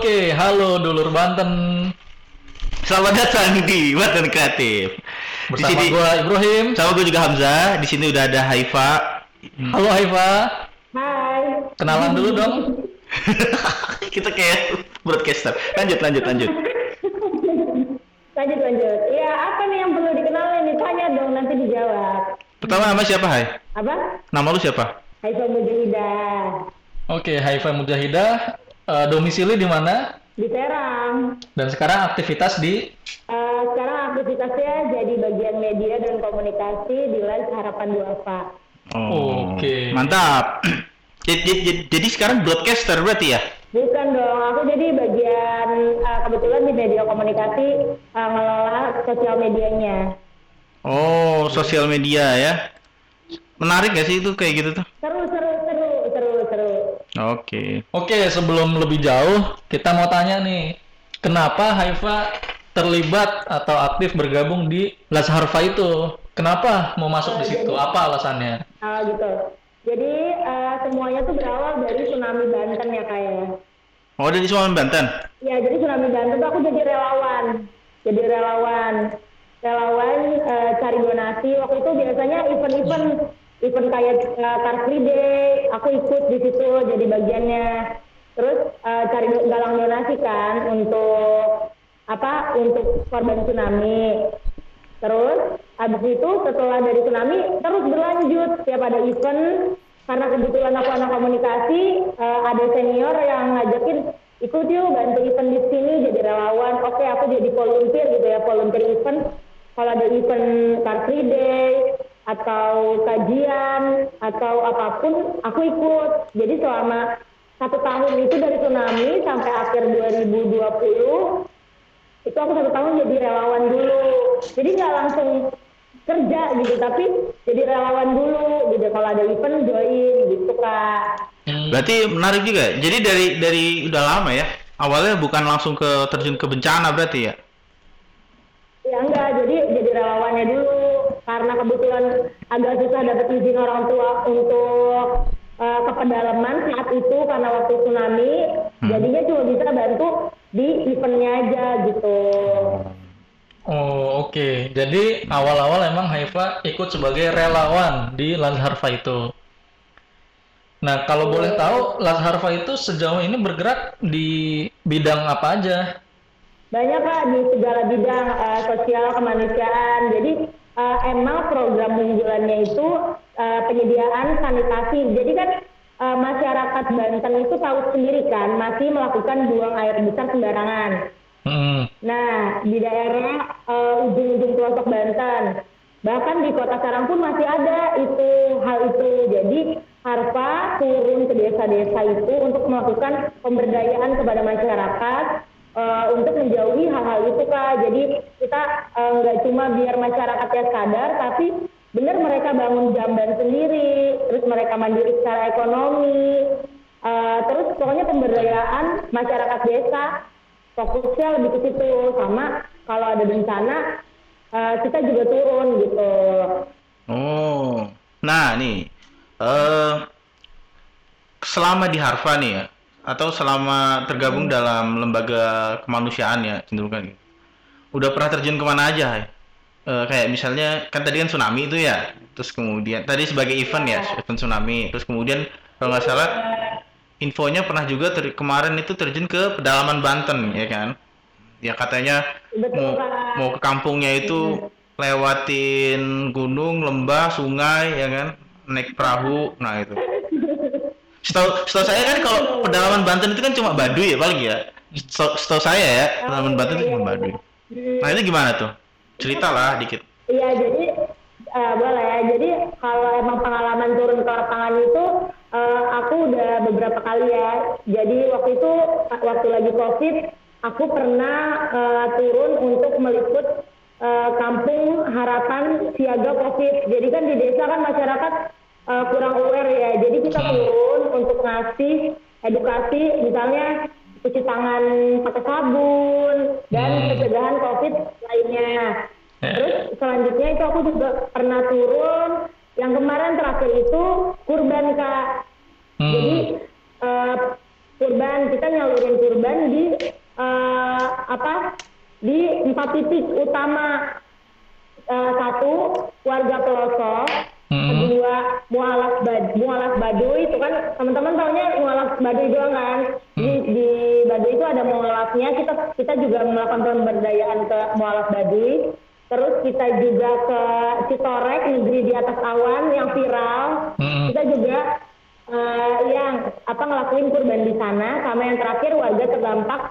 Oke, halo dulur Banten. Selamat datang di Banten Kreatif. Di Bersama sini gua Ibrahim. sama gue juga Hamzah. Di sini udah ada Haifa. Halo Haifa. Hai. Kenalan dulu dong. Kita kayak broadcaster. Lanjut, lanjut, lanjut. Lanjut lanjut. Iya, apa nih yang perlu dikenalin nih? Tanya dong nanti dijawab. Pertama nama siapa, Hai? Apa? Nama lu siapa? Haifa Mujahidah. Oke, Haifa Mujahidah. Eh, domisili di mana? Di Serang. Dan sekarang aktivitas di Eh, sekarang aktivitasnya jadi bagian media dan komunikasi di Lens Harapan Duafa. Oke. Mantap. Jadi, jadi, jadi sekarang broadcaster berarti ya? Bukan dong, aku jadi bagian eh, kebetulan di media komunikasi eh, ngelola sosial medianya. Oh, sosial media ya. Menarik gak sih itu kayak gitu tuh? Seru, seru, Oke. Oke, sebelum lebih jauh, kita mau tanya nih, kenapa Haifa terlibat atau aktif bergabung di Las Harfa itu? Kenapa mau masuk di situ? Apa alasannya? Ah, gitu. Jadi eh, semuanya tuh berawal dari tsunami Banten ya kayak. Oh, dari Sumatera Banten. Ya, jadi tsunami Banten tuh aku jadi relawan. Jadi relawan. Relawan eh, cari donasi. Waktu itu biasanya event-event event kayak eh, Car Free Day, aku ikut di situ jadi bagiannya. Terus eh, cari galang donasi kan untuk apa? Untuk korban tsunami. Terus habis itu setelah dari tsunami terus berlanjut tiap ada event karena kebetulan aku anak komunikasi eh, ada senior yang ngajakin ikut yuk bantu event di sini jadi relawan oke aku jadi volunteer gitu ya volunteer event kalau ada event car free day atau kajian atau apa pun aku ikut jadi selama satu tahun itu dari tsunami sampai akhir 2020 itu aku satu tahun jadi relawan dulu jadi nggak langsung kerja gitu tapi jadi relawan dulu gitu kalau ada event join gitu kak Hmm, Berarti menarik juga. Jadi dari dari udah lama ya. Awalnya bukan langsung ke terjun ke bencana berarti ya? ya enggak jadi jadi relawannya dulu karena kebetulan agak susah dapat izin orang tua untuk eh, ke pedalaman saat itu karena waktu tsunami jadinya cuma bisa bantu di eventnya aja gitu Oh, oke. Jadi awal-awal emang Haifa ikut sebagai relawan di Las Harfa itu. Nah, kalau boleh tahu, Las Harfa itu sejauh ini bergerak di bidang apa aja? banyak kak di segala bidang eh, sosial kemanusiaan jadi eh, emang program unggulannya itu eh, penyediaan sanitasi. Jadi kan eh, masyarakat Banten itu tahu sendiri kan masih melakukan buang air besar sembarangan. Hmm, nah di daerah eh, ujung-ujung pelosok Banten. Bahkan di kota Serang pun masih ada itu hal itu. Jadi Harpa turun ke desa-desa itu untuk melakukan pemberdayaan kepada masyarakat eh, untuk menjauhi hal-hal itu kak jadi kita eh, nggak cuma biar masyarakatnya sadar tapi benar mereka bangun jamban sendiri terus mereka mandiri secara ekonomi eh, terus pokoknya pemberdayaan masyarakat desa fokusnya lebih ke situ sama kalau ada bencana eh, kita juga turun gitu Oh. Nah, nih. eh selama di Harva nih ya atau selama tergabung dalam lembaga kemanusiaan ya cenderung kan gitu. Udah pernah terjun ke mana aja? Eh, kayak misalnya kan tadi kan tsunami itu ya, terus kemudian tadi sebagai event ya, event tsunami, terus kemudian kalau nggak salah infonya pernah juga ter- kemarin itu terjun ke pedalaman Banten ya kan? Ya katanya mau mau ke kampungnya itu lewatin gunung, lembah, sungai ya kan, naik perahu, nah itu. Setahu, setahu saya kan kalau pedalaman Banten itu kan cuma Baduy ya paling ya. Setahu, saya ya pedalaman Banten itu cuma Baduy. Nah itu gimana tuh? Cerita lah dikit. Iya jadi eh, boleh ya. Jadi kalau emang pengalaman turun ke lapangan itu eh, aku udah beberapa kali ya. Jadi waktu itu waktu lagi covid aku pernah eh, turun untuk meliput eh, kampung harapan siaga covid. Jadi kan di desa kan masyarakat eh, kurang aware ya. Jadi kita turun untuk ngasih edukasi misalnya cuci tangan pakai sabun dan Hmm. pencegahan covid lainnya. Ya. Terus selanjutnya itu aku juga pernah turun yang kemarin terakhir itu kurban kak. Hmm. Jadi eh, kurban kita nyalurin kurban di eh, apa di empat titik utama Eh, satu warga pelosok Mm-mm. kedua mualaf bad mualaf baduy itu kan teman-teman taunya mualaf baduy doang kan? Di, di baduy itu ada mualafnya kita kita juga melakukan pemberdayaan ke mualaf baduy. Terus kita juga ke Citorek negeri di atas awan yang viral. Mm-mm. kita juga eh, yang apa ngelakuin kurban di sana. Sama yang terakhir warga terdampak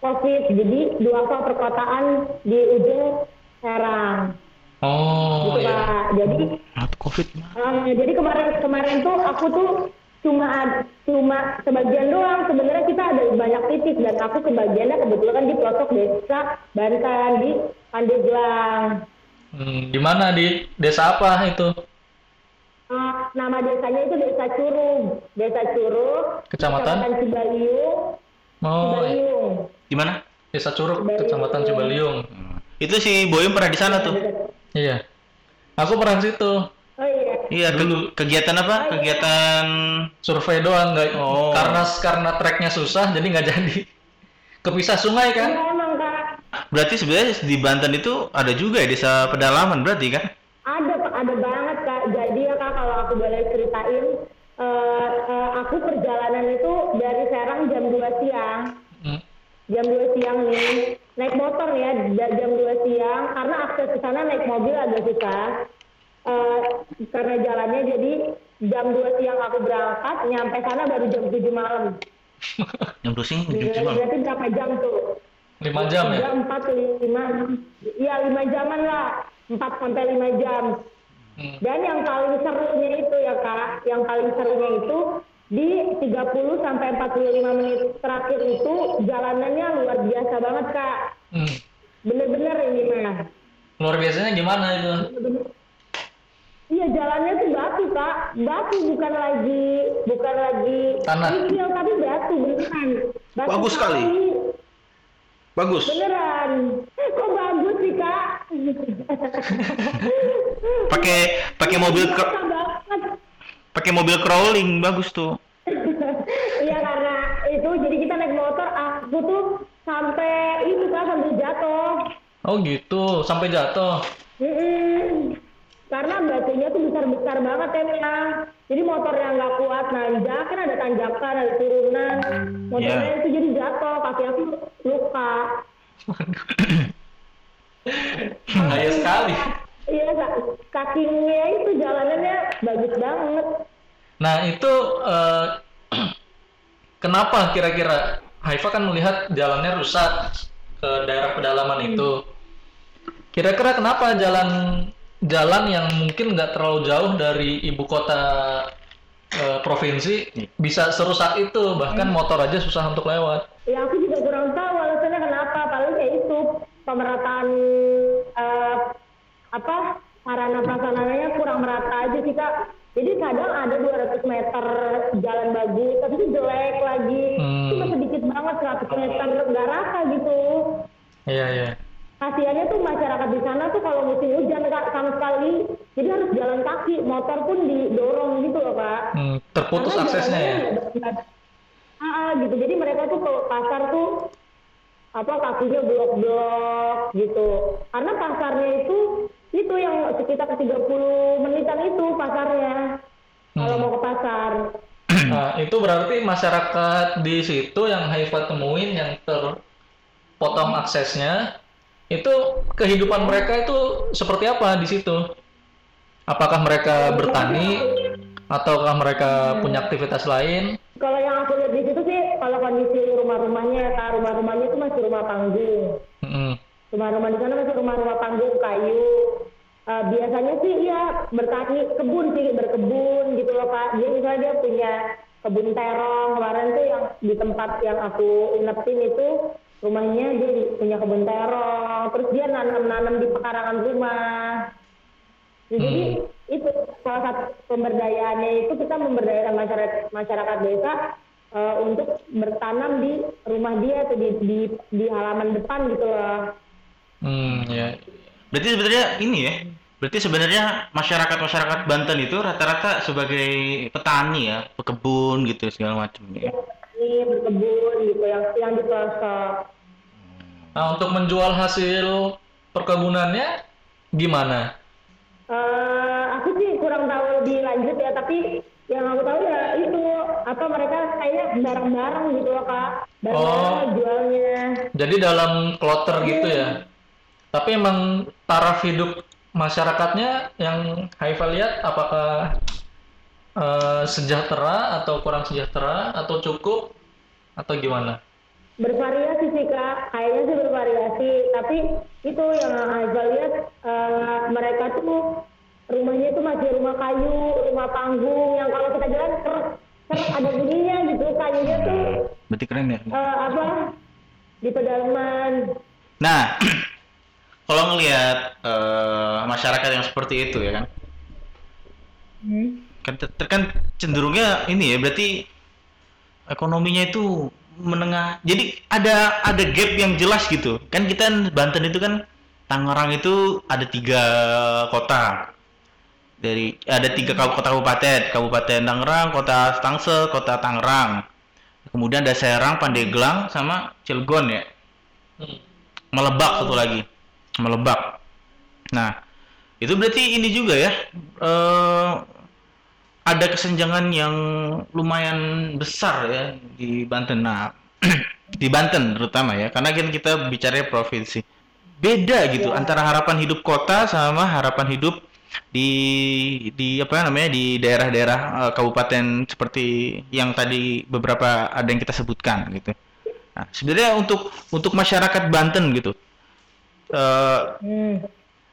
covid. Jadi dua perkotaan di ujung Serang Oh, gitu iya. pak. Jadi covid Eh, jadi kemarin kemarin tuh aku tuh cuma cuma sebagian doang. Sebenarnya kita ada banyak titik dan aku kebagiannya kebetulan kan di pelosok desa Banten di Pandeglang. Hmm, di mana? Di desa apa itu? Eh, nama desanya itu desa Curug. Desa Curug Kecamatan? Cibaliung. Oh, iya. Cibaliung. Di mana? Desa Curug, Kecamatan Cibaliung. itu si Boyem pernah di sana tuh Iya. Aku pernah di situ. oh iya iya ke- kegiatan apa kegiatan Survei doang nggak Oh. karena karena treknya susah jadi nggak jadi. Kepisah sungai kan? Iya, emang kak berarti sebenarnya di Banten itu ada juga ya desa pedalaman berarti kan Ada Pak, ada banget kak. Jadi ya kak kalau aku boleh ceritain, eh, eh, aku perjalanan itu dari Serang jam 2 siang, Hmm. jam 2 siang nih, naik motor ya jam 2 siang, karena akses ke sana naik mobil agak susah. Eh, karena jalannya jadi jam 2 siang aku berangkat, nyampe sana baru jam 7 malam. yang sih jam cuma Berarti berapa jam tuh? Lima jam ya? Tiga, empat, lima, iya lima jaman lah, empat sampai lima jam. Hmm. Dan yang paling serunya itu ya kak, yang paling serunya itu di 30 sampai 45 menit terakhir itu jalanannya luar biasa banget kak. Hmm. Bener-bener ini mah. Luar biasanya gimana itu? Iya jalannya tuh batu kak, batu bukan lagi bukan lagi Tanah. kerikil, tapi batu beneran. Batu Bagus sekali. kali. bagus Beneran. Kok bagus sih kak? pakai pakai mobil. Pakai mobil crawling bagus tuh Iya karena itu jadi kita naik motor aku tuh sampai itu kan sampai jatuh. Oh gitu, sampai jatuh. Mm-mm. Karena batunya tuh besar-besar banget ya Jadi motornya nggak kuat nanjak kan ada tanjakan ada turunan. Motornya Iya. itu jadi jatuh kaki aku luka. Bahaya sekali. Iya Kak. kakinya itu jalanannya bagus banget. Nah itu eh, kenapa kira-kira Haifa kan melihat jalannya rusak ke daerah pedalaman itu. Kira-kira kenapa jalan jalan yang mungkin nggak terlalu jauh dari ibu kota eh, provinsi bisa serusak itu bahkan motor aja susah untuk lewat. Ya aku juga kurang tahu alasannya kenapa. Paling kayak itu pemerataan eh, apa sarana prasarananya kurang merata aja sih kak. Jadi kadang ada 200 meter jalan bagus, tapi itu jelek lagi. Hmm. Cuma sedikit banget 100 meter nggak rata gitu. Iya iya. Kasiannya tuh masyarakat di sana tuh kalau musim hujan kak sama sekali, jadi harus jalan kaki, motor pun didorong gitu loh kak. Hmm, terputus Karena aksesnya ya. nggak- nggak- Ah, ah, gitu. Jadi mereka tuh ke pasar tuh apa kakinya blok-blok gitu. Karena pasarnya itu itu yang sekitar 30 menitan itu pasarnya. Kalau Hmm. mau ke pasar. Nah, itu berarti masyarakat di situ yang Haifa temuin yang terpotong aksesnya itu kehidupan mereka itu seperti apa di situ? Apakah mereka bertani ataukah mereka punya aktivitas lain? Kalau yang aku lihat di situ sih, kalau kondisi rumah-rumahnya, kak rumah-rumahnya itu masih rumah panggung. Mm-mm. Rumah-rumah di sana masih rumah-rumah panggung kayu. Eh, biasanya sih ya bertani kebun sih berkebun gitu loh pak. Dia misalnya dia punya kebun terong kemarin tuh yang di tempat yang aku inepin itu rumahnya dia di- punya kebun terong. Terus dia nanam-nanam di pekarangan rumah. Ya, Jadi itu salah satu pemberdayaannya itu kita memberdayakan masyarakat masyarakat desa eh, untuk bertanam di rumah dia atau di, di di halaman depan gitu loh. Hmm, ya. Berarti sebenarnya ini ya berarti sebenarnya masyarakat masyarakat Banten itu rata-rata sebagai petani ya pekebun gitu segala macam ya ini berkebun gitu yang yang di pelosok. Nah, untuk menjual hasil perkebunannya gimana? Eh, aku sih kurang tahu lebih lanjut ya, tapi yang aku tahu ya itu apa mereka kayaknya bareng-bareng gitu loh kak, bareng Oh. jualnya. Jadi dalam kloter gitu ya. Tapi emang taraf hidup masyarakatnya yang Haifa lihat apakah eh, sejahtera atau kurang sejahtera atau cukup atau gimana? Bervariasi sih kak, kayaknya sih bervariasi. Tapi itu yang Azza lihat eh, mereka tuh rumahnya itu masih rumah kayu, rumah panggung yang kalau kita jalan ter, ter ada bunyinya gitu kayunya tuh Berarti keren ya. eh, apa di pedalaman. Nah, kalau ngelihat eh, masyarakat yang seperti itu ya kan, kan, ter- kan cenderungnya ini ya berarti ekonominya itu menengah. Jadi ada ada gap yang jelas gitu. Kan kita Banten itu kan Tangerang itu ada tiga kota dari ada tiga kau- kota kabupaten, Kabupaten Tangerang, Kota Tangsel, Kota Tangerang. Kemudian ada Serang, Pandeglang, sama Cilegon ya. Hmm. Melebak satu lagi, Melebak. Nah, itu berarti ini juga ya. eh ada kesenjangan yang lumayan besar ya di Banten. Nah, di Banten terutama ya, karena kan kita bicara provinsi. Beda gitu antara harapan hidup kota sama harapan hidup di di apa namanya di daerah-daerah eh, kabupaten seperti yang tadi beberapa ada yang kita sebutkan gitu. Nah, sebenarnya untuk untuk masyarakat Banten gitu. Eh Hmm.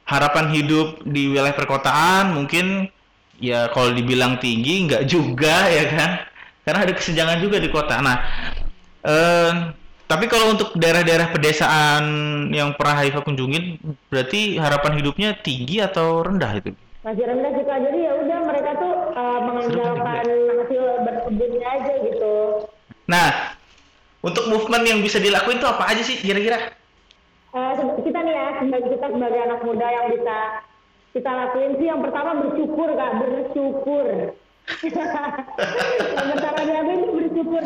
harapan hidup di wilayah perkotaan mungkin ya kalau dibilang tinggi nggak juga ya kan? Karena ada kesenjangan juga di kota. Nah eh, tapi kalau untuk daerah-daerah pedesaan yang pernah Haifa kunjungin berarti harapan hidupnya tinggi atau rendah itu? Masih rendah kak. Jadi ya udah mereka tuh eh, mengandalkan hasil berkebunnya aja gitu. Nah untuk movement yang bisa dilakuin itu apa aja sih kira-kira nih ya sebagai kita sebagai anak muda yang bisa kita lakuin. Sih yang pertama bersyukur kak. Bersyukur. Yang pertama dilakuin itu bersyukur.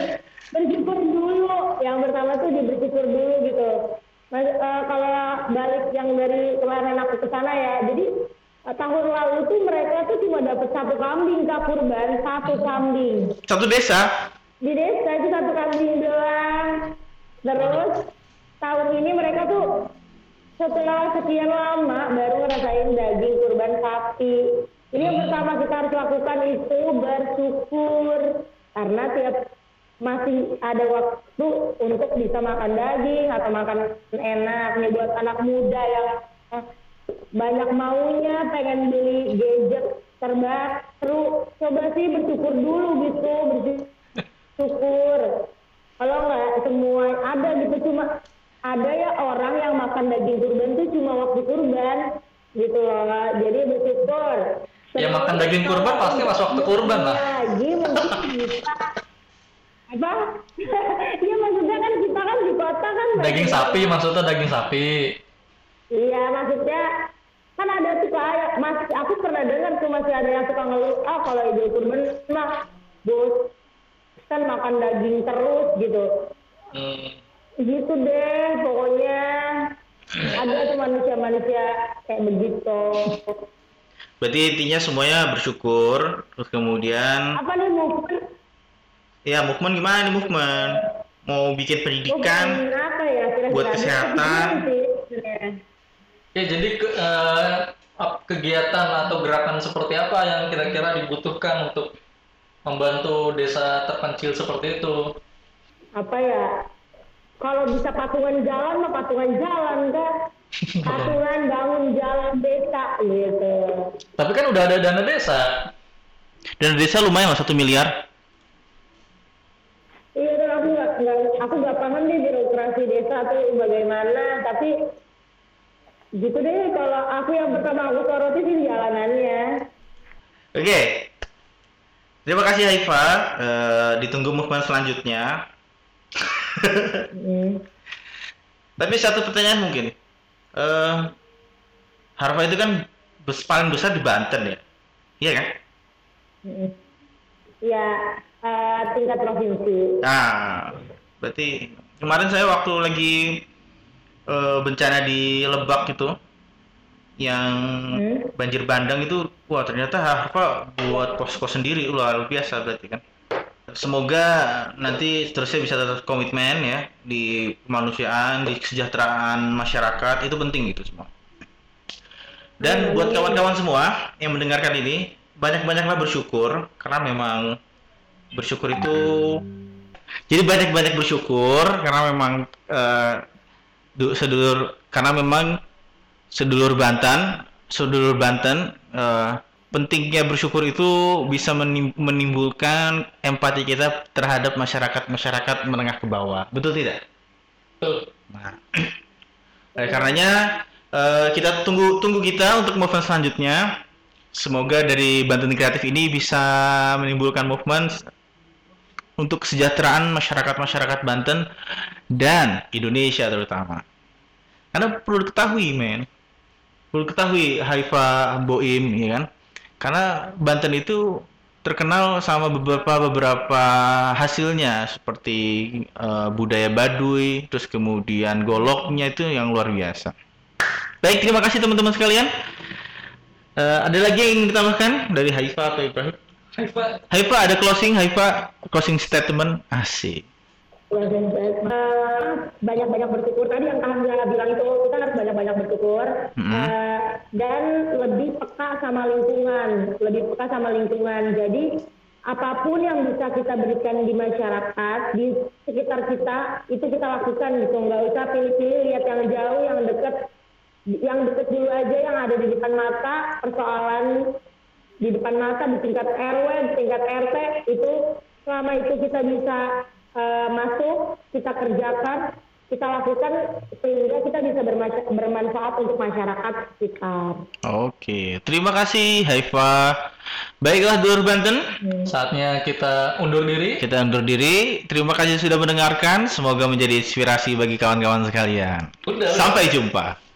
Bersyukur dulu. Yang pertama tuh di bersyukur dulu gitu. Mas, eh, kalau balik yang dari kemarin aku ke sana ya jadi eh, tahun lalu tuh mereka tuh cuma dapat satu kambing kak kurban. Satu kambing. Satu desa? Di desa itu satu kambing doang. Terus tahun ini mereka tuh setelah sekian lama baru ngerasain daging kurban sapi. Ini yang pertama kita harus lakukan itu bersyukur. Karena tiap masih ada waktu untuk bisa makan daging atau makan enak. Nih buat anak muda yang eh, banyak maunya pengen beli gadget terbaru. Coba sih bersyukur dulu gitu bersyukur. Kalau nggak semua ada gitu. Cuma ada ya orang yang makan daging kurban tuh cuma waktu kurban gitu loh jadi bersyukur Ya, makan daging kurban pasti pas waktu kurban lah. lagi mungkin kita apa ya maksudnya kan kita kan di kota kan Daging sapi maksudnya daging sapi. Iya, maksudnya kan ada kayak mas aku pernah dengar tuh masih ada yang suka ngeluh ah kalau idul kurban mah bos kan makan daging terus gitu Hmm. Gitu deh pokoknya. Ada tuh manusia-manusia kayak begitu. Berarti intinya semuanya bersyukur terus kemudian apa nih movement ya movement gimana nih movement mau bikin pendidikan movement apa ya buat kesehatan. Ya jadi ke- eh, ap- kegiatan atau gerakan seperti apa yang kira-kira dibutuhkan untuk membantu desa terpencil seperti itu? apa ya kalau bisa patungan jalan mah patungan jalan kan patungan bangun jalan desa gitu. Tapi kan udah ada dana desa. dan desa lumayan lah satu miliar. Iya aku nggak aku nggak paham deh birokrasi desa tuh bagaimana tapi gitu deh. Kalau aku yang pertama aku soroti sih jalanannya. Oke. Terima kasih Haifa. Eh, ditunggu movement selanjutnya Hmm. tapi satu pertanyaan mungkin eh Harfa itu kan bes paling besar di Banten ya iya kan Hmm. ya eh, tingkat provinsi. Nah, berarti kemarin saya waktu lagi eh, bencana di Lebak itu yang Hmm. banjir bandang itu wah ternyata Harfa buat posko sendiri luar biasa berarti kan. Semoga nanti seterusnya bisa tetap komitmen ya di kemanusiaan, di kesejahteraan masyarakat itu penting gitu semua. Dan buat kawan-kawan semua yang mendengarkan ini banyak-banyaklah bersyukur karena memang bersyukur itu jadi banyak-banyak bersyukur karena memang du- sedulur karena memang sedulur Banten sedulur Banten eh, pentingnya bersyukur itu bisa menim- menimbulkan empati kita terhadap masyarakat masyarakat menengah ke bawah betul tidak? Betul. Nah, oleh karenanya eh, kita tunggu tunggu kita untuk movement selanjutnya. Semoga dari Banten Kreatif ini bisa menimbulkan movement untuk kesejahteraan masyarakat-masyarakat Banten dan Indonesia terutama. Karena perlu diketahui, men. Perlu diketahui Haifa Boim, ya kan? Karena Banten itu terkenal sama beberapa beberapa hasilnya seperti eh, budaya Baduy, terus kemudian goloknya itu yang luar biasa. Baik, terima kasih teman-teman sekalian. Eh, ada lagi yang ingin ditambahkan dari Haifa atau Ibrahim? Haifa, Haifa ada closing, Haifa closing statement asik. Banyak-banyak bersyukur tadi yang Kak Hamzah bilang itu kita harus banyak-banyak bersyukur Mm-mm. Eh, dan lebih peka sama lingkungan lebih peka sama lingkungan. Jadi apa pun yang bisa kita berikan di masyarakat di sekitar kita itu kita lakukan gitu. Nggak usah pilih-pilih lihat yang jauh yang dekat yang dekat dulu aja yang ada di depan mata. Persoalan di depan mata di tingkat RW, di tingkat RT itu selama itu kita bisa eh, masuk, kita kerjakan, kita lakukan sehingga kita bisa berma- bermanfaat untuk masyarakat sekitar. Oke, terima kasih Haifa. Baiklah Dulur Banten, saatnya kita undur diri. kita undur diri. Terima kasih sudah mendengarkan. Semoga menjadi inspirasi bagi kawan-kawan sekalian. Udah. Sampai jumpa.